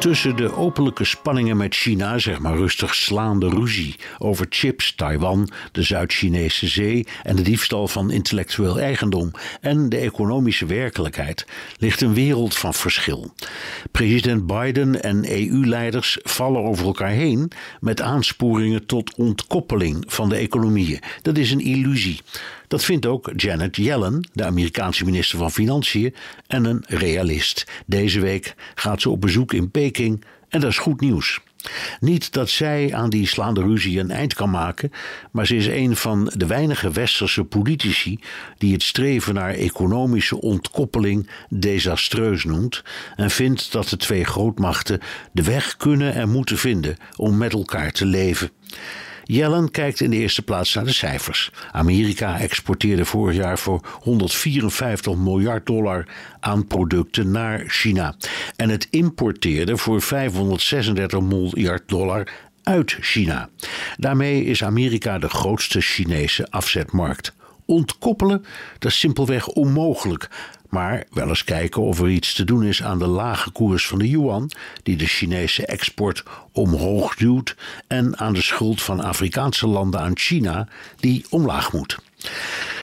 Tussen de openlijke spanningen met China, zeg maar rustig slaande ruzie over chips, Taiwan, de Zuid-Chinese zee en de diefstal van intellectueel eigendom en de economische werkelijkheid ligt een wereld van verschil. President Biden en EU-leiders vallen over elkaar heen met aansporingen tot ontkoppeling van de economieën. Dat is een illusie. Dat vindt ook Janet Yellen, de Amerikaanse minister van Financiën, en een realist. Deze week gaat ze op bezoek in Peking en dat is goed nieuws. Niet dat zij aan die slaande ruzie een eind kan maken, maar ze is een van de weinige westerse politici die het streven naar economische ontkoppeling desastreus noemt en vindt dat de twee grootmachten de weg kunnen en moeten vinden om met elkaar te leven. Yellen kijkt in de eerste plaats naar de cijfers. Amerika exporteerde vorig jaar voor 154 miljard dollar aan producten naar China. En het importeerde voor 536 miljard dollar uit China. Daarmee is Amerika de grootste Chinese afzetmarkt. Ontkoppelen, dat is simpelweg onmogelijk. Maar wel eens kijken of er iets te doen is aan de lage koers van de yuan, die de Chinese export omhoog duwt, en aan de schuld van Afrikaanse landen aan China, die omlaag moet.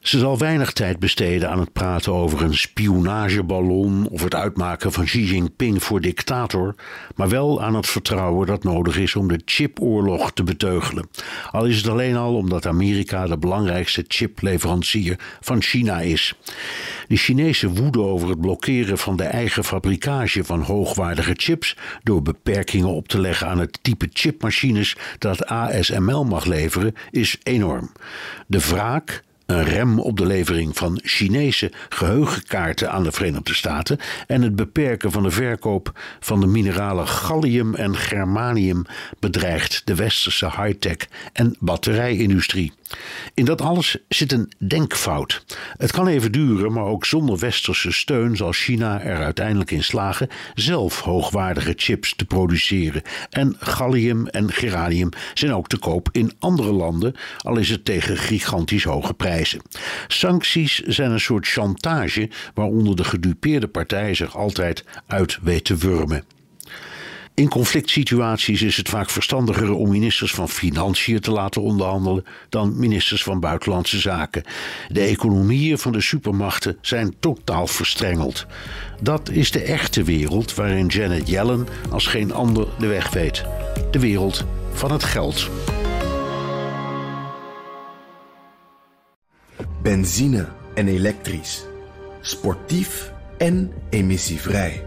Ze zal weinig tijd besteden aan het praten over een spionageballon of het uitmaken van Xi Jinping voor dictator, maar wel aan het vertrouwen dat nodig is om de chipoorlog te beteugelen. Al is het alleen al omdat Amerika de belangrijkste chipleverancier van China is. De Chinese woede over het blokkeren van de eigen fabrikage van hoogwaardige chips door beperkingen op te leggen aan het type chipmachines dat ASML mag leveren is enorm. De wraak een rem op de levering van Chinese geheugenkaarten aan de Verenigde Staten en het beperken van de verkoop van de mineralen gallium en germanium bedreigt de westerse high-tech en batterijindustrie. In dat alles zit een denkfout. Het kan even duren, maar ook zonder westerse steun zal China er uiteindelijk in slagen zelf hoogwaardige chips te produceren. En gallium en geranium zijn ook te koop in andere landen, al is het tegen gigantisch hoge prijzen. Sancties zijn een soort chantage waaronder de gedupeerde partij zich altijd uit weet te wurmen. In conflict situaties is het vaak verstandiger om ministers van Financiën te laten onderhandelen dan ministers van Buitenlandse Zaken. De economieën van de supermachten zijn totaal verstrengeld. Dat is de echte wereld waarin Janet Yellen als geen ander de weg weet. De wereld van het geld. Benzine en elektrisch. Sportief en emissievrij.